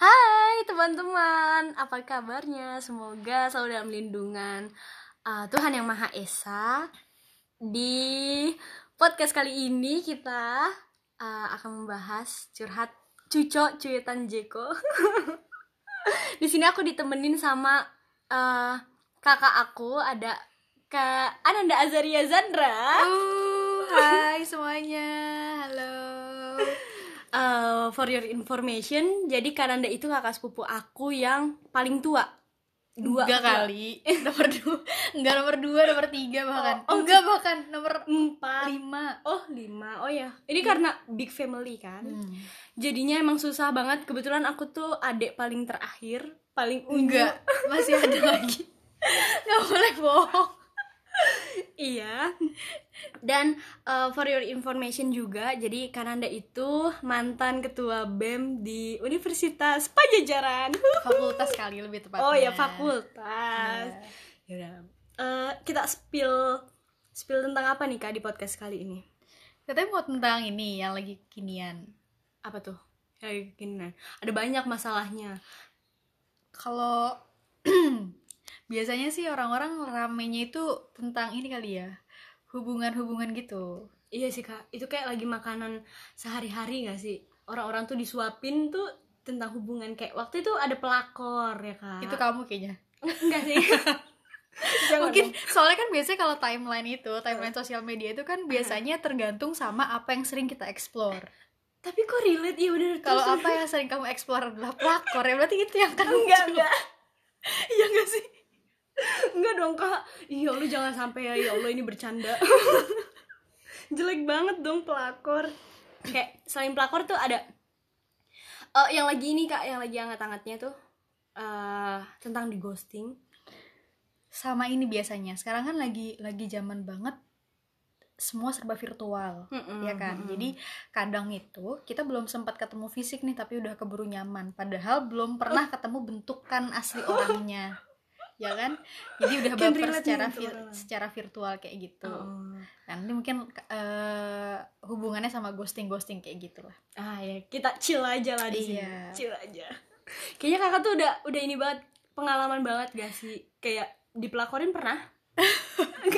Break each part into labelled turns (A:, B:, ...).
A: Hai teman-teman, apa kabarnya? Semoga selalu dalam lindungan uh, Tuhan Yang Maha Esa. Di podcast kali ini kita uh, akan membahas curhat cuco cuitan Jeko. Di sini aku ditemenin sama uh, kakak aku ada Kak Ananda Azaria Zandra.
B: Uh, hai semuanya, halo.
A: Uh, for your information, jadi Kananda itu kakak sepupu aku yang paling tua.
B: Dua enggak kali. nomor dua, enggak nomor dua, nomor tiga bahkan.
A: Oh, oh,
B: enggak bahkan nomor
A: empat,
B: lima.
A: Oh lima, oh ya. Ini karena big family kan. Hmm. Jadinya emang susah banget. Kebetulan aku tuh adik paling terakhir, paling unyu.
B: Enggak, masih ada lagi. Gak boleh bohong
A: iya. Dan uh, for your information juga jadi Kananda itu mantan ketua BEM di Universitas Pajajaran.
B: Fakultas kali lebih tepatnya.
A: Oh ya fakultas. Ya udah. Uh, kita spill spill tentang apa nih kak di podcast kali ini?
B: Katanya mau tentang ini yang lagi kinian
A: apa tuh? Kayak kinian ada banyak masalahnya.
B: Kalau biasanya sih orang-orang ramenya itu tentang ini kali ya hubungan-hubungan gitu.
A: Iya sih kak. Itu kayak lagi makanan sehari-hari gak sih? Orang-orang tuh disuapin tuh tentang hubungan. Kayak waktu itu ada pelakor ya kak.
B: Itu kamu kayaknya.
A: Enggak sih.
B: Mungkin soalnya kan biasanya kalau timeline itu timeline sosial media itu kan biasanya tergantung sama apa yang sering kita explore.
A: Tapi kok relate? Ya bener.
B: Kalau apa yang sering kamu explore adalah pelakor ya? Berarti itu yang kan
A: enggak enggak. Iya enggak sih Enggak dong kak. Iya lu jangan sampai ya. Ya Allah ini bercanda. Jelek banget dong pelakor. Kayak selain pelakor tuh ada uh, Yang lagi ini kak Yang lagi hangat-hangatnya tuh uh, Tentang di ghosting
B: Sama ini biasanya. Sekarang kan lagi lagi zaman banget semua serba virtual mm -mm, ya kan? mm -mm. jadi kadang itu kita belum sempat ketemu fisik nih tapi udah keburu nyaman. Padahal belum pernah ketemu bentukan asli orangnya ya kan? Jadi udah baper secara vir secara virtual kayak gitu. Oh. kan ini mungkin uh, hubungannya sama ghosting ghosting kayak gitu lah
A: ah ya. Kita chill aja lah di
B: iya.
A: sini chill aja. Kayaknya kakak tuh udah udah ini banget pengalaman banget gak sih? Kayak dipelakorin pernah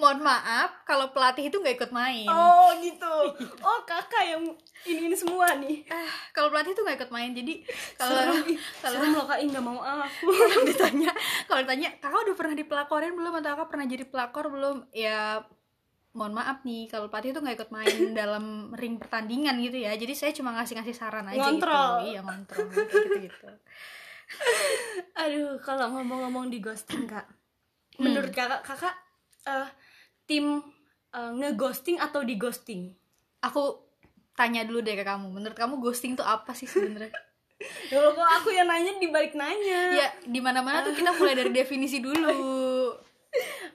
B: mohon maaf kalau pelatih itu nggak ikut main.
A: Oh gitu. Oh kakak yang ini ini semua nih.
B: Eh, kalau pelatih itu nggak ikut main jadi kalau
A: kalau lo kak. Nggak mau aku
B: kalau ditanya kalau ditanya kakak udah pernah dipelakorin belum? Atau kakak pernah jadi pelakor belum? Ya mohon maaf nih kalau pelatih itu nggak ikut main dalam ring pertandingan gitu ya. Jadi saya cuma ngasih ngasih saran aja
A: ngontrol.
B: gitu iya ngontrol. Gitu gitu
A: aduh kalau ngomong-ngomong di ghosting kak. Menurut hmm. kakak kakak uh, tim uh, ngeghosting atau di ghosting
B: aku tanya dulu deh ke kamu menurut kamu ghosting tuh apa sih sebenarnya
A: Ya kok aku yang nanya di balik nanya.
B: Ya, di mana-mana tuh kita mulai dari definisi dulu.
A: Oke,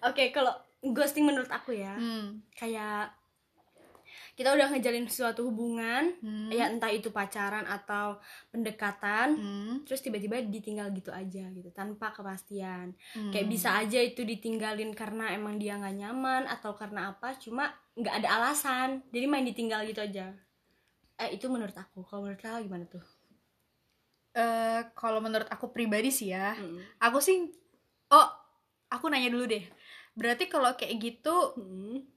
A: okay, kalau ghosting menurut aku ya, hmm. kayak kita udah ngejalin suatu hubungan hmm. ya entah itu pacaran atau pendekatan hmm. terus tiba-tiba ditinggal gitu aja gitu tanpa kepastian hmm. kayak bisa aja itu ditinggalin karena emang dia nggak nyaman atau karena apa cuma nggak ada alasan jadi main ditinggal gitu aja eh itu menurut aku kalau menurut kalian gimana tuh
B: uh, kalau menurut aku pribadi sih ya hmm. aku sih oh aku nanya dulu deh berarti kalau kayak gitu hmm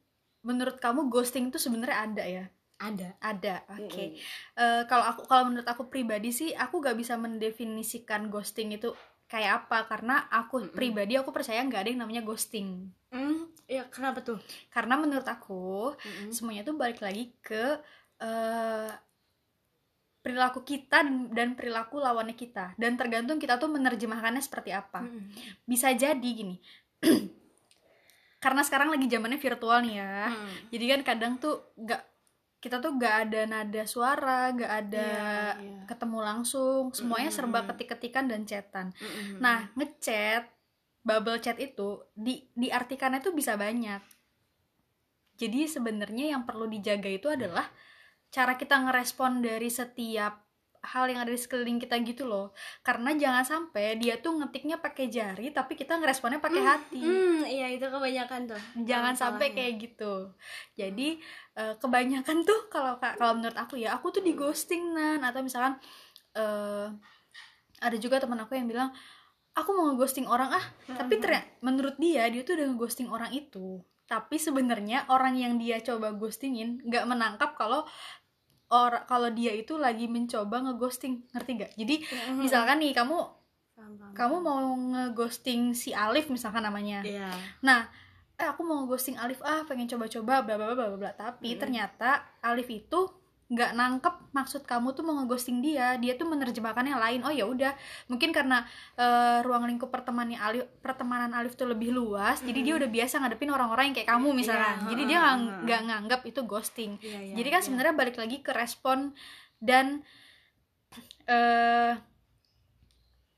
B: menurut kamu ghosting itu sebenarnya ada ya
A: ada
B: ada oke okay. mm -hmm. uh, kalau aku kalau menurut aku pribadi sih aku gak bisa mendefinisikan ghosting itu kayak apa karena aku mm -hmm. pribadi aku percaya nggak ada yang namanya ghosting
A: mm, ya kenapa tuh
B: karena menurut aku mm -hmm. semuanya tuh balik lagi ke uh, perilaku kita dan perilaku lawannya kita dan tergantung kita tuh menerjemahkannya seperti apa mm -hmm. bisa jadi gini karena sekarang lagi zamannya virtual nih ya hmm. jadi kan kadang tuh gak kita tuh gak ada nada suara gak ada yeah, yeah. ketemu langsung semuanya mm -hmm. serba ketik-ketikan dan chatan mm -hmm. nah ngechat bubble chat itu di diartikannya tuh bisa banyak jadi sebenarnya yang perlu dijaga itu adalah cara kita ngerespon dari setiap hal yang ada di sekeliling kita gitu loh. Karena jangan sampai dia tuh ngetiknya pakai jari tapi kita ngeresponnya pakai
A: mm,
B: hati.
A: mm, iya itu kebanyakan tuh.
B: Jangan sampai kayak gitu. Jadi uh, kebanyakan tuh kalau kalau menurut aku ya aku tuh di ghosting nan atau misalkan uh, ada juga teman aku yang bilang aku mau ngeghosting orang ah. Tapi ternyata menurut dia dia tuh udah ngeghosting orang itu. Tapi sebenarnya orang yang dia coba ghostingin nggak menangkap kalau orang kalau dia itu lagi mencoba ngeghosting ngerti gak jadi mm-hmm. misalkan nih kamu kamu mau ngeghosting si Alif misalkan namanya yeah. nah eh aku mau ngeghosting Alif ah pengen coba-coba bla bla bla bla tapi mm-hmm. ternyata Alif itu nggak nangkep maksud kamu tuh mau ngeghosting dia dia tuh menerjemahkannya lain. Oh ya udah. Mungkin karena uh, ruang lingkup pertemanannya Alif pertemanan Alif tuh lebih luas mm. jadi dia udah biasa ngadepin orang-orang yang kayak kamu misalnya yeah, jadi dia nggak nganggap itu ghosting. Yeah, yeah, jadi kan yeah. sebenarnya balik lagi ke respon dan uh,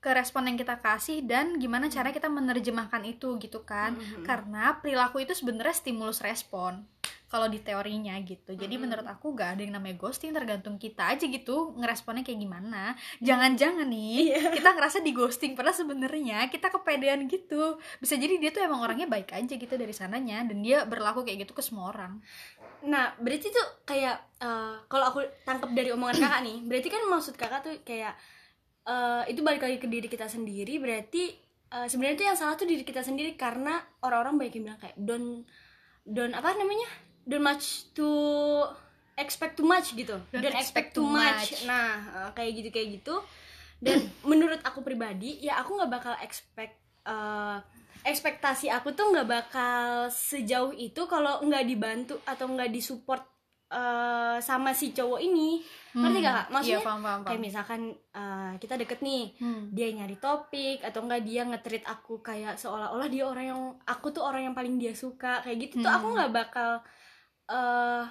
B: ke respon yang kita kasih dan gimana cara kita menerjemahkan itu gitu kan. Mm -hmm. karena perilaku itu sebenarnya stimulus respon kalau di teorinya gitu. Jadi hmm. menurut aku gak ada yang namanya ghosting tergantung kita aja gitu ngeresponnya kayak gimana. Jangan-jangan nih yeah. kita ngerasa di ghosting padahal sebenarnya kita kepedean gitu. Bisa jadi dia tuh emang orangnya baik aja gitu dari sananya dan dia berlaku kayak gitu ke semua orang.
A: Nah berarti tuh kayak uh, kalau aku tangkap dari omongan kakak nih berarti kan maksud kakak tuh kayak uh, itu balik lagi ke diri kita sendiri berarti uh, sebenarnya tuh yang salah tuh diri kita sendiri karena orang-orang banyak yang bilang kayak don don apa namanya don't much to expect too much gitu
B: don't, don't expect, expect too much.
A: much nah uh, kayak gitu kayak gitu dan menurut aku pribadi ya aku nggak bakal expect uh, ekspektasi aku tuh nggak bakal sejauh itu kalau nggak dibantu atau nggak disupport uh, sama si cowok ini hmm. ngerti gak kak iya, maksudnya iya, paham, paham, paham. kayak misalkan uh, kita deket nih hmm. dia nyari topik atau enggak dia ngetrit aku kayak seolah-olah dia orang yang aku tuh orang yang paling dia suka kayak gitu hmm. tuh aku nggak bakal uh,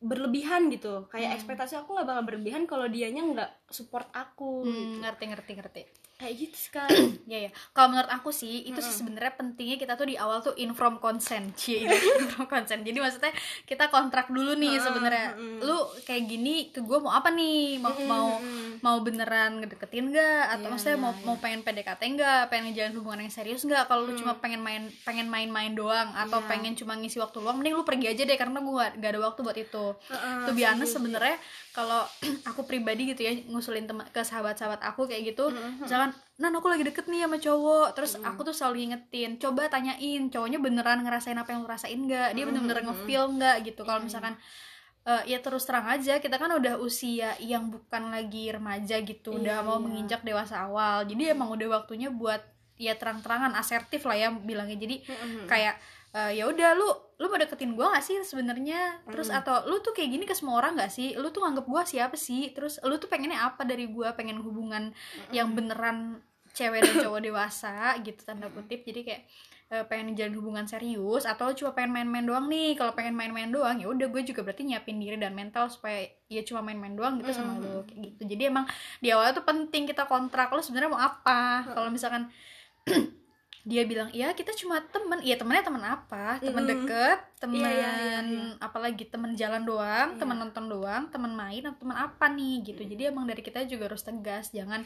A: berlebihan gitu kayak hmm. ekspektasi aku nggak bakal berlebihan kalau dianya nggak support aku
B: hmm, gitu. ngerti ngerti ngerti
A: kayak gitu sekali.
B: Ya ya kalau menurut aku sih itu sih sebenarnya pentingnya kita tuh di awal tuh inform consent. Cie inform consent. Jadi maksudnya kita kontrak dulu nih sebenarnya. lu kayak gini ke gue mau apa nih? Mau mau mau beneran ngedeketin gak atau yeah, maksudnya yeah, mau yeah. mau pengen PDKT enggak pengen ngejalan hubungan yang serius enggak kalau lu cuma pengen main pengen main-main doang atau yeah. pengen cuma ngisi waktu luang mending lu pergi aja deh karena gue gak, gak ada waktu buat itu. Uh, tuh biasa sebenarnya kalau aku pribadi gitu ya ngusulin teman ke sahabat-sahabat aku kayak gitu mm-hmm. Misalkan nan aku lagi deket nih sama cowok. Terus mm-hmm. aku tuh selalu ingetin coba tanyain cowoknya beneran ngerasain apa yang lu rasain nggak? Dia bener-bener ngefeel nggak? Gitu. Kalau misalkan uh, ya terus terang aja kita kan udah usia yang bukan lagi remaja gitu yeah, udah mau yeah. menginjak dewasa awal. Jadi emang udah waktunya buat ya terang-terangan asertif lah ya bilangnya. Jadi mm-hmm. kayak uh, ya udah lu lu mau deketin gue gak sih sebenarnya? Terus mm. atau lu tuh kayak gini ke semua orang gak sih? Lu tuh nganggep gue siapa sih? Terus lu tuh pengennya apa dari gue pengen hubungan mm. yang beneran cewek dan cowok dewasa gitu tanda kutip. Jadi kayak uh, pengen jalan hubungan serius atau cuma pengen main-main doang nih? Kalau pengen main-main doang ya udah gue juga berarti nyiapin diri dan mental supaya ya cuma main-main doang gitu sama lu kayak gitu. Jadi emang di awal tuh penting kita kontrak lu sebenarnya mau apa? Kalau misalkan dia bilang iya kita cuma temen iya temennya temen apa temen mm. deket temen yeah, yeah, yeah, yeah. apalagi temen jalan doang yeah. temen nonton doang temen main atau temen apa nih gitu jadi emang dari kita juga harus tegas jangan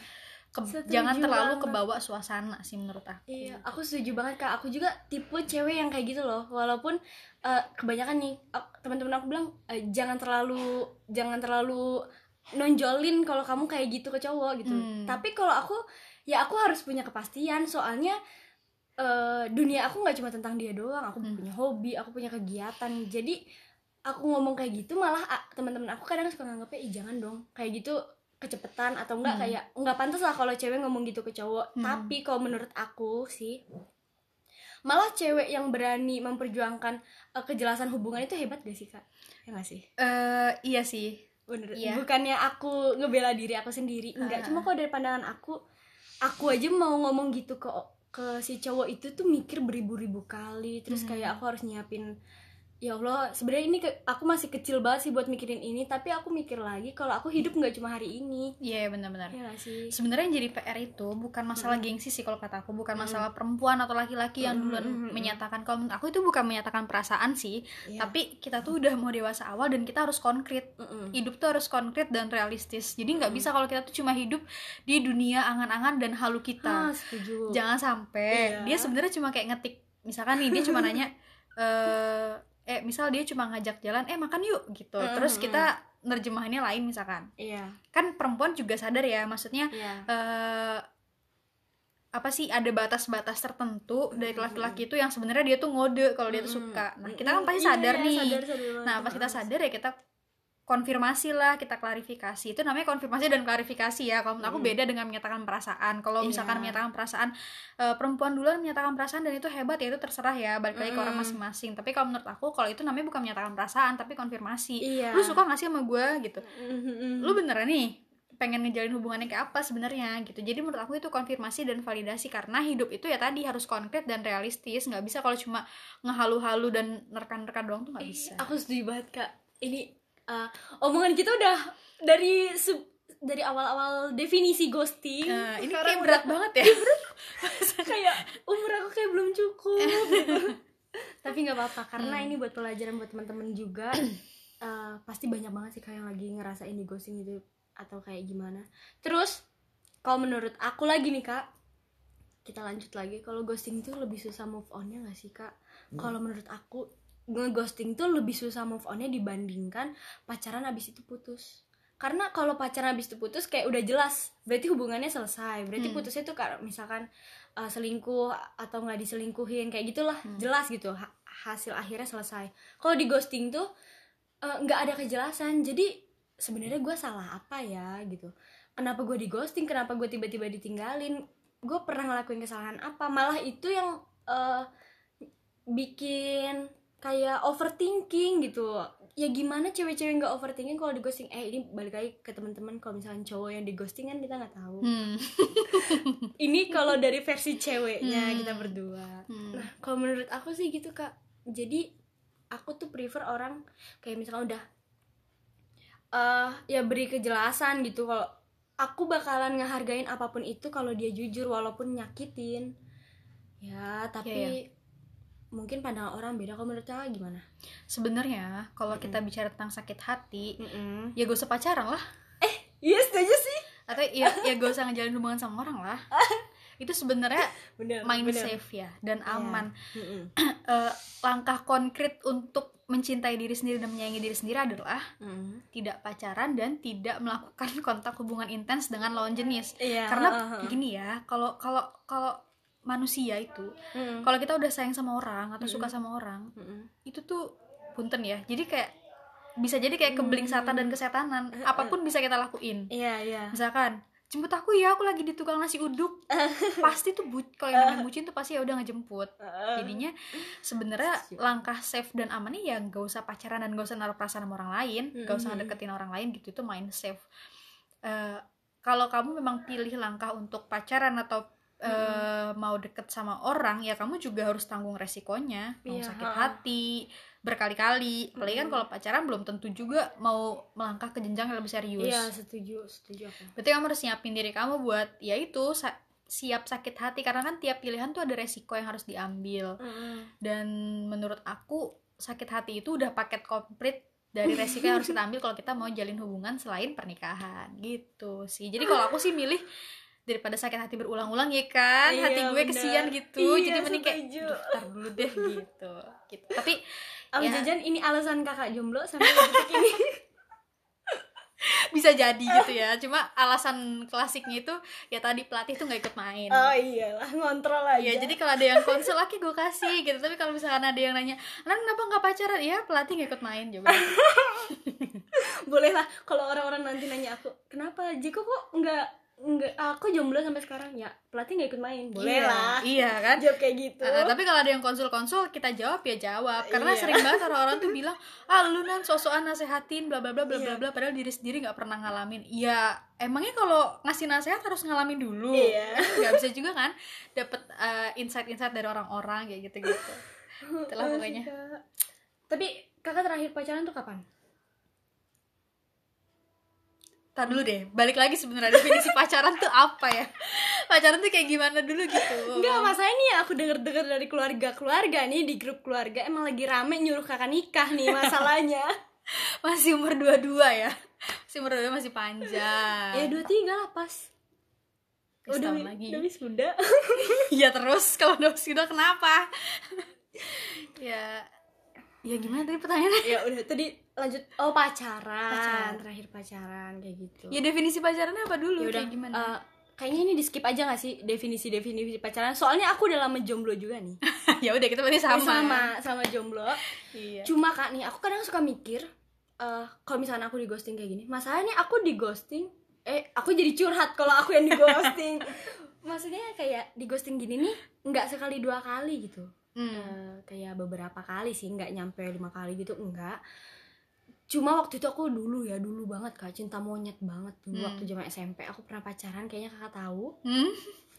B: ke, jangan terlalu banget. kebawa suasana sih menurut aku
A: iya aku setuju banget kak aku juga tipe cewek yang kayak gitu loh walaupun uh, kebanyakan nih teman-teman aku bilang uh, jangan terlalu jangan terlalu nonjolin kalau kamu kayak gitu ke cowok gitu hmm. tapi kalau aku ya aku harus punya kepastian soalnya uh, dunia aku nggak cuma tentang dia doang aku hmm. punya hobi aku punya kegiatan jadi aku ngomong kayak gitu malah teman-teman aku kadang suka nganggapnya ih jangan dong kayak gitu kecepetan atau enggak hmm. kayak nggak pantas lah kalau cewek ngomong gitu ke cowok hmm. tapi kalau menurut aku sih malah cewek yang berani memperjuangkan uh, kejelasan hubungan itu hebat gak sih kak ya gak sih
B: uh, iya sih
A: bener iya. bukannya aku ngebela diri aku sendiri enggak uh. cuma kok dari pandangan aku aku aja mau ngomong gitu ke ke si cowok itu tuh mikir beribu-ribu kali terus hmm. kayak aku harus nyiapin ya Allah sebenarnya ini ke, aku masih kecil banget sih buat mikirin ini tapi aku mikir lagi kalau aku hidup nggak cuma hari ini
B: iya yeah, benar-benar
A: ya sih
B: sebenarnya yang jadi PR itu bukan masalah mm-hmm. gengsi sih kalau kata aku bukan mm-hmm. masalah perempuan atau laki-laki yang duluan mm-hmm. menyatakan kalau aku itu bukan menyatakan perasaan sih yeah. tapi kita tuh udah mau dewasa awal dan kita harus konkret mm-hmm. hidup tuh harus konkret dan realistis jadi nggak mm-hmm. bisa kalau kita tuh cuma hidup di dunia angan-angan dan halu kita
A: ah, setuju.
B: jangan sampai yeah. dia sebenarnya cuma kayak ngetik misalkan nih dia cuma nanya eh eh misal dia cuma ngajak jalan eh makan yuk gitu mm -hmm. terus kita nerjemahannya lain misalkan
A: iya yeah.
B: kan perempuan juga sadar ya maksudnya yeah. Iya. uh, apa sih ada batas-batas tertentu dari laki-laki itu yang sebenarnya dia tuh ngode kalau dia tuh suka nah kita kan pasti sadar iya, nih sadar, sadar nah pas kita sadar ya kita konfirmasi lah kita klarifikasi. Itu namanya konfirmasi dan klarifikasi ya. Kalau menurut aku beda dengan menyatakan perasaan. Kalau misalkan yeah. menyatakan perasaan uh, perempuan duluan menyatakan perasaan dan itu hebat ya itu terserah ya balik lagi mm. ke orang masing-masing. Tapi kalau menurut aku kalau itu namanya bukan menyatakan perasaan tapi konfirmasi. Yeah. lu suka gak sih sama gue gitu? Mm-hmm. lu beneran nih pengen ngejalin hubungannya kayak apa sebenarnya gitu? Jadi menurut aku itu konfirmasi dan validasi karena hidup itu ya tadi harus konkret dan realistis. Nggak bisa kalau cuma ngehalu-halu dan nerkan-nerkan doang tuh nggak bisa.
A: aku setuju banget kak. Ini uh, omongan kita udah dari sub, dari awal-awal definisi ghosting.
B: Uh, ini kayak berat udah, banget ya.
A: Kayak umur aku kayak belum cukup. Gitu. tapi nggak apa-apa karena hmm. ini buat pelajaran buat teman-teman juga. Uh, pasti banyak banget sih kayak yang lagi ngerasain di ghosting itu atau kayak gimana. Terus kalau menurut aku lagi nih kak kita lanjut lagi. Kalau ghosting itu lebih susah move onnya nggak sih kak? Hmm. kalau menurut aku ngeghosting tuh lebih susah move onnya dibandingkan pacaran abis itu putus. Karena kalau pacaran abis itu putus kayak udah jelas berarti hubungannya selesai. Berarti hmm. putusnya tuh kalau misalkan uh, selingkuh atau nggak diselingkuhin kayak gitulah hmm. jelas gitu ha hasil akhirnya selesai. Kalau di ghosting tuh eh, nggak uh, ada kejelasan. Jadi sebenarnya gue salah apa ya gitu. Kenapa gue di ghosting? Kenapa gue tiba-tiba ditinggalin? Gue pernah ngelakuin kesalahan apa? Malah itu yang uh, bikin kayak overthinking gitu. Ya gimana cewek-cewek nggak overthinking kalau di ghosting? Eh ini balik lagi ke teman-teman kalau misalnya cowok yang di ghosting kan kita nggak tahu. Hmm. ini kalau dari versi ceweknya hmm. kita berdua. Hmm. nah kalau menurut aku sih gitu kak. Jadi aku tuh prefer orang kayak misalnya udah uh, ya beri kejelasan gitu. Kalau aku bakalan ngehargain apa pun itu kalau dia jujur walaupun nyakitin. Ya tapi yeah, yeah mungkin pandangan orang beda kalau menurut kakak gimana
B: sebenarnya kalau mm -hmm. kita bicara tentang sakit hati mm -hmm. ya gak usah pacaran lah
A: eh iya setuju sih
B: atau ya ya gak usah ngejalin hubungan sama orang lah itu sebenarnya main bener. safe ya dan iya. aman yeah. mm uh, langkah konkret untuk mencintai diri sendiri dan menyayangi diri sendiri adalah mm. tidak pacaran dan tidak melakukan kontak hubungan intens dengan lawan jenis yeah. karena uh -huh. gini ya kalau kalau kalau manusia itu mm. kalau kita udah sayang sama orang atau mm. suka sama orang mm. itu tuh punten ya. Jadi kayak bisa jadi kayak kebeling setan dan kesetanan. Apa pun bisa kita lakuin.
A: Iya yeah, iya. Yeah.
B: misalkan jemput aku ya aku lagi di tukang nasi uduk. Pasti tuh bu kalau yang namanya bucin tuh pasti ya udah ngejemput. Jadinya sebenarnya langkah safe dan amannya ya gak usah pacaran dan gak usah naruh perasaan sama orang lain -hmm. gak usah deketin orang lain gitu itu main safe. Uh, kalau kamu memang pilih langkah untuk pacaran atau uh, mau deket sama orang ya kamu juga harus tanggung resikonya. Mau yeah. sakit hati berkali-kali. Apalagi kan kalau pacaran belum tentu juga mau melangkah ke jenjang yang lebih serius.
A: Iya setuju setuju aku.
B: Berarti kamu harus nyiapin diri kamu buat ya itu sa siap sakit hati. Karena kan tiap pilihan tuh ada resiko yang harus diambil. Mm. dan menurut aku sakit hati itu udah paket komplit dari resiko yang harus kita ambil kalau kita mau jalin hubungan selain pernikahan. Gitu sih. Jadi kalau aku sih milih daripada sakit hati berulang-ulang ya kan? Iya, hati gue bener. kesian gitu. Iya, jadi mending kayak tar dulu deh gitu. Gitu. Tapi
A: Om ya, jajan ini alasan kakak jomblo sampai detik ini?
B: Bisa jadi gitu ya. Cuma alasan klasiknya itu ya tadi pelatih tuh nggak ikut main.
A: Oh iyalah ngontrol aja.
B: Ya jadi kalau ada yang konsul lagi gue kasih gitu. Tapi kalau misalkan ada yang nanya nah kenapa nggak pacaran? Ya pelatih nggak ikut main juga
A: boleh lah kalau orang-orang nanti nanya aku kenapa Jiko kok nggak Enggak, aku jomblo sampai sekarang ya. Pelatih nggak ikut main
B: boleh iya, lah. iya kan?
A: Jawab kayak gitu.
B: Uh, tapi kalau ada yang konsul-konsul kita jawab ya jawab. Karena iya. sering banget orang-orang tuh bilang ah lu nan sosokan nasehatin bla bla bla bla bla iya. bla padahal diri sendiri nggak pernah ngalamin. Ya emangnya kalau ngasih nasihat harus ngalamin dulu. Iya. nggak bisa juga kan dapet uh, insight-insight dari orang-orang kayak gitu gitu itulah pokoknya.
A: Tapi kakak terakhir pacaran tuh kapan
B: Tar dulu deh, balik lagi sebenarnya definisi pacaran tuh apa ya? Pacaran tuh kayak gimana dulu gitu?
A: Enggak, masalahnya nih aku denger-denger dari keluarga-keluarga nih di grup keluarga emang lagi rame nyuruh kakak nikah nih masalahnya.
B: masih umur dua-dua ya? Masih umur dua masih panjang.
A: Ya dua tiga lah pas.
B: Udah lagi.
A: Udah sudah.
B: Iya terus kalau udah sudah kenapa? ya ya gimana tadi pertanyaannya?
A: Ya udah tadi lanjut. Oh pacaran, pacaran. terakhir pacaran kayak gitu.
B: Ya definisi pacarannya apa dulu? Ya udah gimana? uh,
A: kayaknya ini di skip aja gak sih definisi definisi pacaran? Soalnya aku udah lama jomblo juga nih.
B: Ya udah kita berarti sama.
A: Sama sama jomblo. Iya. cuma kak nih aku kadang suka mikir uh, kalau misalnya aku di ghosting kayak gini masalahnya aku di ghosting eh aku jadi curhat kalau aku yang di ghosting maksudnya kayak di ghosting gini nih nggak sekali dua kali gitu hmm. uh, kayak beberapa kali sih nggak nyampe lima kali gitu enggak. Cuma waktu itu aku dulu ya dulu banget kak. Cinta monyet banget dulu hmm. waktu zaman SMP aku pernah pacaran kayaknya kakak tahu. Hmm?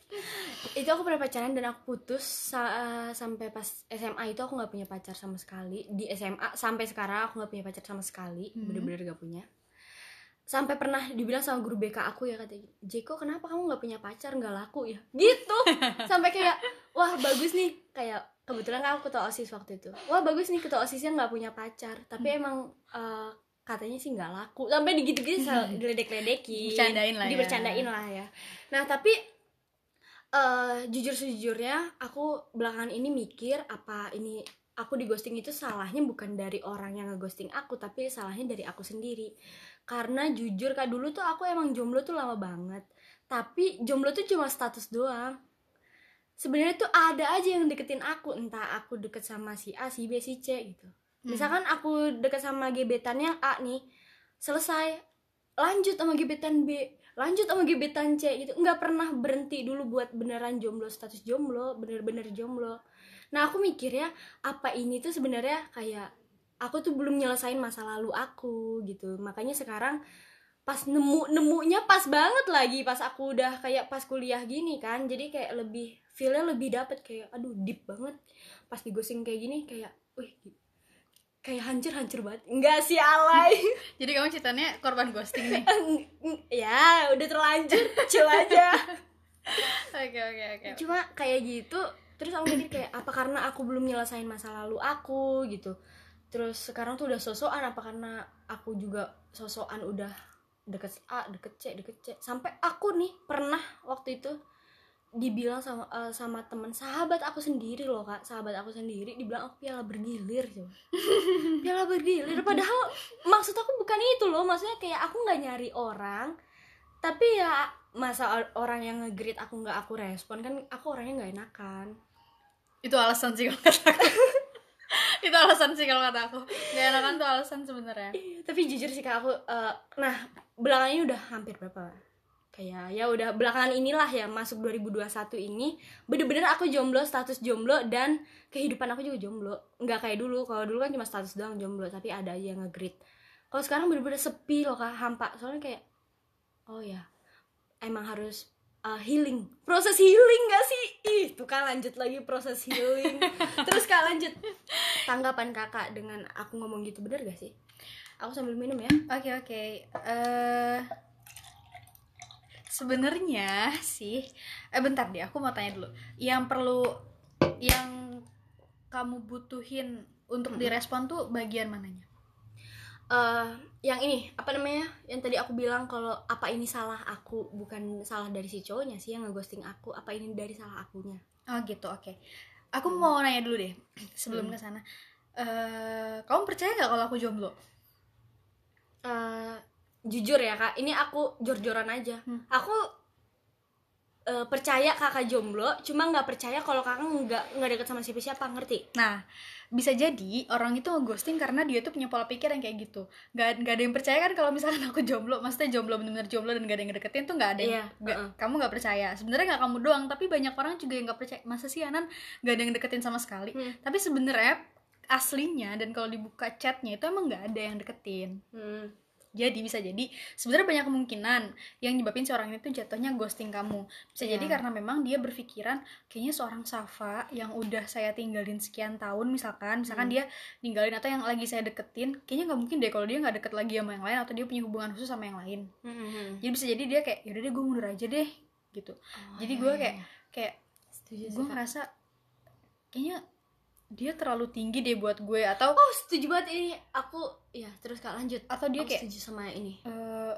A: itu aku pernah pacaran dan aku putus sa uh, sampai pas SMA itu aku nggak punya pacar sama sekali. Di SMA sampai sekarang aku nggak punya pacar sama sekali. Hmm. bener-bener gak punya. Sampai pernah dibilang sama guru BK aku ya katanya Jeko kenapa kamu nggak punya pacar? Nggak laku ya? Gitu. Sampai kayak wah bagus nih. Kayak kebetulan kan aku ketua osis waktu itu. Wah bagus nih ketua osisnya nggak punya pacar. Tapi hmm. emang uh, katanya sih nggak laku. Sampai digitu-gitu hmm. diledek-ledekin
B: bercandain lah ya.
A: dibercandain lah ya. Nah tapi uh, jujur sejujurnya aku belakangan ini mikir apa ini aku di ghosting itu salahnya bukan dari orang yang ngeghosting aku tapi salahnya dari aku sendiri. Karena jujur kak dulu tuh aku emang jomblo tuh lama banget. Tapi jomblo tuh cuma status doang sebenarnya tuh ada aja yang deketin aku. Entah aku deket sama si A si B si C gitu. Hmm. misalkan aku deket sama gebetannya A nih selesai. Lanjut sama gebetan B lanjut sama gebetan C gitu. Nggak pernah berhenti dulu buat beneran jomblo status jomblo bener-bener jomblo. Nah aku mikir ya apa ini tuh sebenarnya kayak aku tuh belum nyelesain masa lalu aku gitu. Makanya sekarang pas nemu nemunya pas banget lagi pas aku udah kayak pas kuliah gini kan. Jadi kayak lebih feelnya lebih dapet kayak aduh deep banget. Pas digosing kayak gini kayak wih kayak hancur hancur banget. Enggak sih alay.
B: Jadi kamu ceritanya korban ghosting nih?
A: Ya udah terlanjur chill aja.
B: Oke oke oke.
A: Cuma kayak gitu terus aku mikir kayak apa karena aku belum nyelesain masa lalu aku? Gitu. Terus sekarang tuh udah sosokan apa karena aku juga sosokan udah deket A deket C deket C. Sampai aku nih pernah waktu itu dibilang sama uh, sama teman sahabat aku sendiri loh kak. Sahabat aku sendiri. Dibilang aku piala bergilir coba. Piala bergilir. Padahal maksud aku bukan itu loh. Maksudnya kayak aku nggak nyari orang tapi ya masa orang yang ngegrit aku nggak aku respon kan aku orangnya nggak enakan.
B: Itu alasan sih kalau kata aku itu alasan sih kalau kata aku. Nggak enakan tuh alasan sebenarnya.
A: Iya, tapi jujur sih kak aku uh, nah belakangan ini udah hampir berapa? Kayak ya udah belakangan inilah ya masuk 2021 ini bener-bener aku jomblo status jomblo dan kehidupan aku juga jomblo. Nggak kayak dulu kalau dulu kan cuma status doang jomblo tapi ada aja yang ngegrit kalau sekarang bener-bener sepi loh kak hampa. Soalnya kayak oh ya emang harus uh, healing. Proses healing gak sih? Ih tuh kan lanjut lagi proses healing. Terus kak lanjut tanggapan kakak dengan aku ngomong gitu bener gak sih? Aku sambil minum ya.
B: Oke okay, oke. Okay. uh eh, sebenarnya sih eh bentar deh aku mau tanya dulu. Yang perlu yang kamu butuhin untuk direspon tuh bagian mananya?
A: Uh, yang ini apa namanya? Yang tadi aku bilang kalau apa ini salah aku bukan salah dari si cowoknya sih yang ngeghosting aku apa ini dari salah akunya?
B: Oh gitu oke. okay. Aku hmm. mau nanya dulu deh sebelum hmm. ke sana uh, kamu percaya nggak kalau aku jomblo
A: uh, jujur ya kak ini aku jor-joran aja hmm. aku uh, percaya kakak jomblo cuma nggak percaya kalau kakak nggak nggak deket sama siapa-siapa ngerti?
B: Nah bisa jadi orang itu ngeghosting karena dia tuh punya pola pikir yang kayak gitu. Nggak nggak ada yang percaya kan kalau misalkan aku jomblo maksudnya jomblo benar-benar jomblo dan gak ada yang ngedeketin tuh nggak ada yang yeah, gak, uh -uh. kamu nggak percaya. Sebenarnya nggak kamu doang tapi banyak orang juga yang nggak percaya. Masa sih Anan? Nggak ada yang deketin sama sekali. Hmm. tapi sebenarnya aslinya dan kalau dibuka chatnya itu emang nggak ada yang deketin. Hmm jadi bisa jadi sebenarnya banyak kemungkinan yang nyebabin seorang ini tuh jatuhnya ghosting kamu bisa yeah. jadi karena memang dia berpikiran kayaknya seorang Safa yang udah saya tinggalin sekian tahun misalkan misalkan hmm. dia ninggalin atau yang lagi saya deketin kayaknya nggak mungkin deh kalau dia nggak deket lagi sama yang lain atau dia punya hubungan khusus sama yang lain hmm. hmm, jadi bisa jadi dia kayak yaudah deh gue mundur aja deh gitu oh, jadi gue iya, kayak iya. kayak gue ngerasa kayaknya dia terlalu tinggi deh buat gue atau
A: oh setuju banget ini. Aku ya terus kak lanjut.
B: Atau dia
A: aku
B: kayak
A: setuju sama ini.
B: Uh,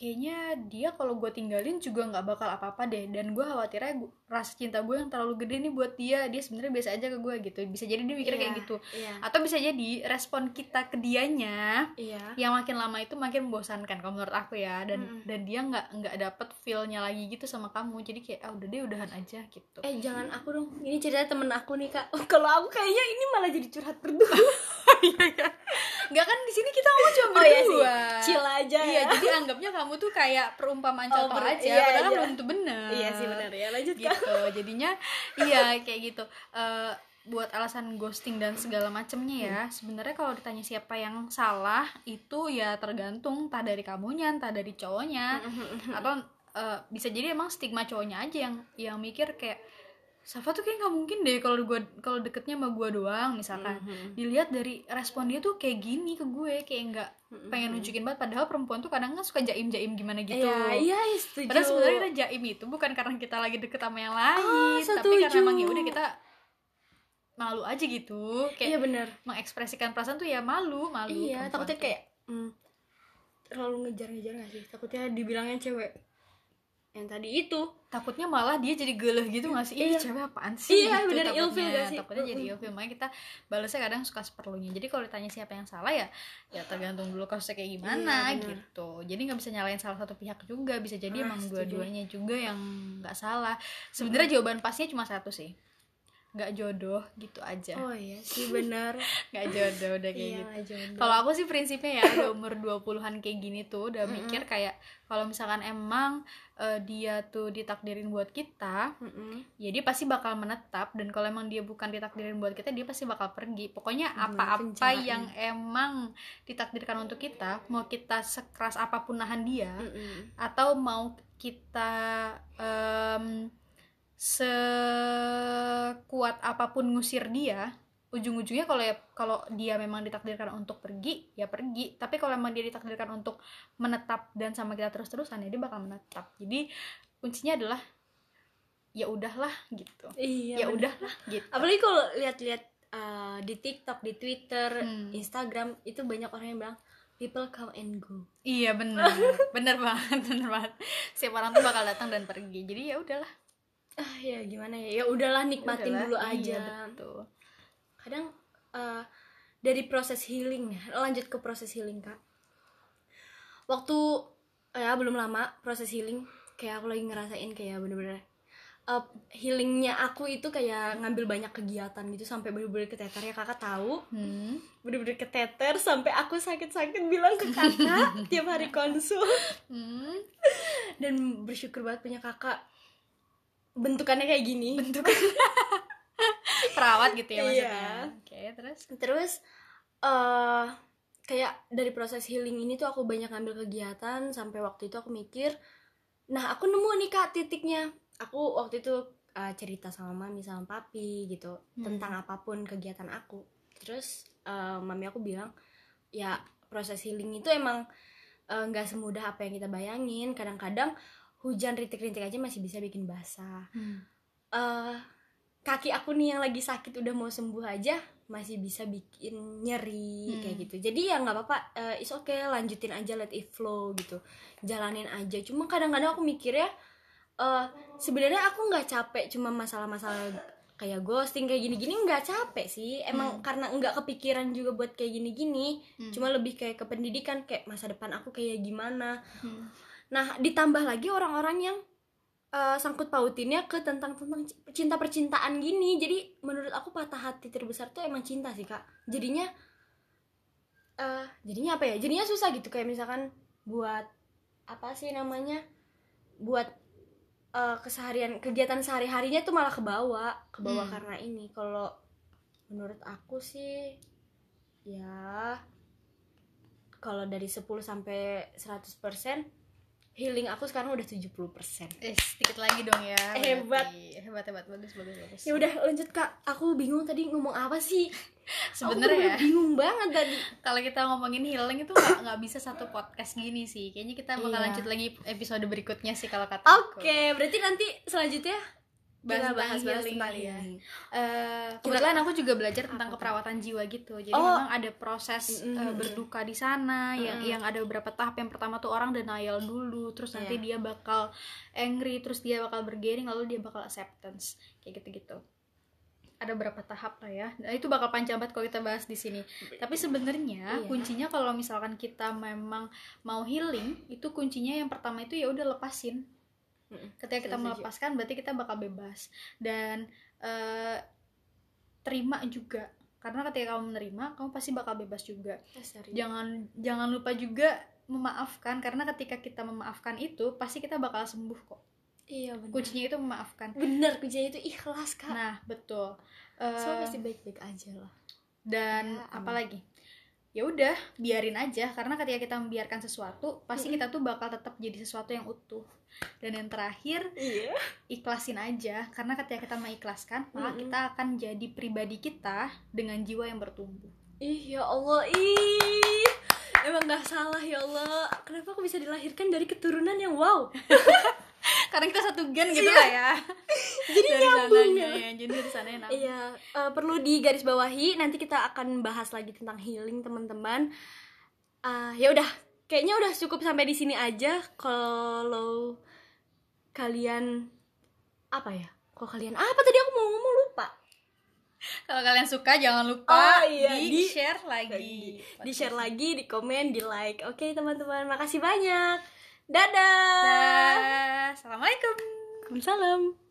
B: kayaknya dia kalau gue tinggalin juga nggak bakal apa-apa deh. Dan gue khawatirnya gua, rasa cinta gue yang terlalu gede nih buat dia. Dia sebenarnya biasa aja ke gue gitu. Bisa jadi dia mikirnya yeah, kayak gitu. yeah. atau bisa jadi respon kita ke dianya yeah. yang makin lama itu makin membosankan kalau menurut aku ya. Dan mm. dan dia nggak nggak dapet feelnya lagi gitu sama kamu. Jadi kayak ah udah deh udahan aja gitu.
A: Eh jangan aku dong. Ini cerita temen aku nih kak. Kalau aku kayaknya ini malah jadi curhat berdua
B: iya, iya. Gak kan di sini kita ngomong cuma berdua. Oh, iya sih.
A: Chill aja
B: iya, ya. jadi anggapnya kamu tuh kayak perumpamaan oh, contoh aja, iya, padahal iya. belum tentu benar.
A: Iya sih benar ya. Lanjut
B: gitu. Jadinya iya kayak gitu. Uh, buat alasan ghosting dan segala macemnya ya hmm. sebenarnya kalau ditanya siapa yang salah itu ya tergantung tak dari kamunya entah dari cowoknya hmm, hmm, hmm, atau uh, bisa jadi emang stigma cowoknya aja yang yang mikir kayak Safa tuh kayak nggak mungkin deh kalau gue kalau deketnya sama gue doang misalkan. Mm-hmm. dilihat dari respon dia tuh kayak gini ke gue kayak nggak mm-hmm. pengen nunjukin banget. Padahal perempuan tuh kadang kan suka jaim jaim gimana gitu.
A: Iya iya setuju.
B: Padahal sebenarnya kita jaim itu bukan karena kita lagi deket sama yang lain oh, tapi karena emang ya udah kita malu aja gitu.
A: Kayak iya bener.
B: mengekspresikan perasaan tuh ya malu malu
A: iya takutnya kayak mm, terlalu ngejar-ngejar gak sih? Takutnya dibilangnya cewek yang tadi itu.
B: Takutnya malah dia jadi geleh gitu gak sih? Iya. cewek apaan sih?
A: Iya gitu, bener ilfil gak sih?
B: Takutnya jadi ilfil. Makanya kita balasnya kadang suka seperlunya. Jadi kalau ditanya siapa yang salah ya ya tergantung dulu kasusnya kayak gimana iya, gitu. Jadi nggak bisa nyalain salah satu pihak juga. Bisa jadi ah, emang dua-duanya juga yang nggak salah. Sebenarnya hmm. jawaban pastinya cuma satu sih nggak jodoh gitu aja
A: oh iya sih benar
B: nggak jodoh udah kayak iya, gitu kalau aku sih prinsipnya ya udah umur 20-an kayak gini tuh udah mm -hmm. mikir kayak kalau misalkan emang uh, dia tuh ditakdirin buat kita mm -hmm. ya dia pasti bakal menetap dan kalau emang dia bukan ditakdirin buat kita dia pasti bakal pergi pokoknya apa-apa yang emang ditakdirkan untuk kita mau kita sekeras apa pun nahan dia mm -hmm. atau mau kita um, sekuat apa pun ngusir dia ujung-ujungnya kalau ya kalau dia memang ditakdirkan untuk pergi ya pergi. Tapi kalau memang dia ditakdirkan untuk menetap dan sama kita terus-terusan ya dia bakal menetap. Jadi kuncinya adalah ya udahlah gitu.
A: Iya,
B: ya udahlah gitu.
A: Apalagi kalau lihat-lihat uh, di TikTok di Twitter hmm. Instagram itu banyak orang yang bilang people come and go.
B: Iya benar benar banget benar banget. Siapa orang tuh bakal datang dan pergi. Jadi ya udahlah
A: ah ya gimana ya? Ya udahlah nikmatin udahlah, dulu iya, aja. iya, betul. kadang uh, dari proses healing ya lanjut ke proses healing kak. Waktu ya belum lama proses healing kayak aku lagi ngerasain kayak bener-bener uh, healingnya aku itu kayak ngambil banyak kegiatan gitu sampai bener-bener keteter. Ya kakak tahu? Hmm. bener-bener keteter sampai aku sakit-sakit bilang ke kakak tiap hari konsul hmm. dan bersyukur banget punya kakak bentukannya kayak gini.
B: Bentukan. Perawat gitu ya maksudnya.
A: Iya. oke terus? Terus uh, kayak dari proses healing ini tuh aku banyak ngambil kegiatan sampai waktu itu aku mikir nah aku nemu nih kak titiknya. Aku waktu itu uh, cerita sama mami sama papi gitu hmm. tentang apa pun kegiatan aku. Terus uh, mami aku bilang ya proses healing itu emang nggak uh, semudah apa yang kita bayangin. Kadang-kadang hujan rintik-rintik aja masih bisa bikin basah hmm. uh, kaki aku nih yang lagi sakit udah mau sembuh aja masih bisa bikin nyeri hmm. kayak gitu jadi ya nggak apa-apa uh, is oke okay, lanjutin aja let it flow gitu jalanin aja cuma kadang-kadang aku mikir ya uh, sebenarnya aku nggak capek cuma masalah-masalah kayak ghosting kayak gini-gini nggak capek sih emang hmm. karena nggak kepikiran juga buat kayak gini-gini hmm. cuma lebih kayak ke pendidikan kayak masa depan aku kayak gimana hmm nah ditambah lagi orang-orang yang uh, sangkut pautinnya ke tentang tentang cinta percintaan gini. Jadi menurut aku patah hati terbesar tuh emang cinta sih kak. Jadinya uh, jadinya apa ya? Jadinya susah gitu. Kayak misalkan buat apa sih namanya? Buat uh, keseharian kegiatan sehari harinya tuh malah ke bawah. Ke bawah hmm. karena ini. Kalau menurut aku sih ya kalau dari 10 sampai 100% healing aku sekarang udah 70%
B: eh sedikit lagi dong ya
A: hebat.
B: Hebat hebat. Bagus bagus bagus.
A: Ya udah lanjut kak. Aku bingung tadi ngomong apa sih?
B: Sebenarnya ya.
A: bingung banget tadi.
B: Kalau kita ngomongin healing itu nggak nggak bisa satu podcast gini sih. Kayaknya kita bakal iya. lanjut lagi episode berikutnya sih kalau kata
A: oke okay, berarti nanti selanjutnya
B: bahas, bahas, bahas kali ya. Uh, kebetulan aku juga belajar tentang keperawatan jiwa gitu. Jadi oh. memang ada proses mm uh, berduka di sana mm yang yang ada beberapa tahap. Yang pertama tuh orang denial dulu, terus nanti yeah. dia bakal angry, terus dia bakal bergering, lalu dia bakal acceptance kayak gitu-gitu. Ada beberapa tahap lah ya. Nah, itu bakal panjang banget kalau kita bahas di sini. Tapi sebenarnya iya. kuncinya kalau misalkan kita memang mau healing, itu kuncinya yang pertama itu ya udah lepasin ketika kita melepaskan berarti kita bakal bebas. Dan uh, terima juga. Karena ketika kamu menerima kamu pasti bakal bebas juga. Jangan jangan lupa juga memaafkan. Karena ketika kita memaafkan itu pasti kita bakal sembuh kok.
A: Iya benar.
B: Kuncinya itu memaafkan.
A: Benar kuncinya itu ikhlas kak.
B: Nah betul.
A: Uh, so pasti baik baik aja lah.
B: Dan ya, apalagi ya udah biarin aja. Karena ketika kita membiarkan sesuatu pasti kita tuh bakal tetap jadi sesuatu yang utuh. Dan yang terakhir
A: iya.
B: ikhlasin aja. Karena ketika kita mengikhlaskan maka kita akan jadi pribadi kita dengan jiwa yang bertumbuh.
A: Ih ya Allah. Ih. Emang nggak salah ya Allah. Kenapa aku bisa dilahirkan dari keturunan yang wow
B: karena kita satu gen gitu iya. lah ya.
A: Jadi dari nyambung ya.
B: ya jadi dari sana yang
A: iya uh, perlu digarisbawahi nanti kita akan bahas lagi tentang healing teman-teman. Uh, ya udah kayaknya udah cukup sampai di sini aja. Kalau kalian apa ya? Kalau kalian apa tadi aku mau ngomong? Lupa.
B: Kalau kalian suka jangan lupa
A: oh, iya.
B: di, di share lagi.
A: di share lagi di komen di like. Oke teman-teman makasih banyak Dadah.
B: Dadah. Assalamualaikum.
A: Waalaikumsalam.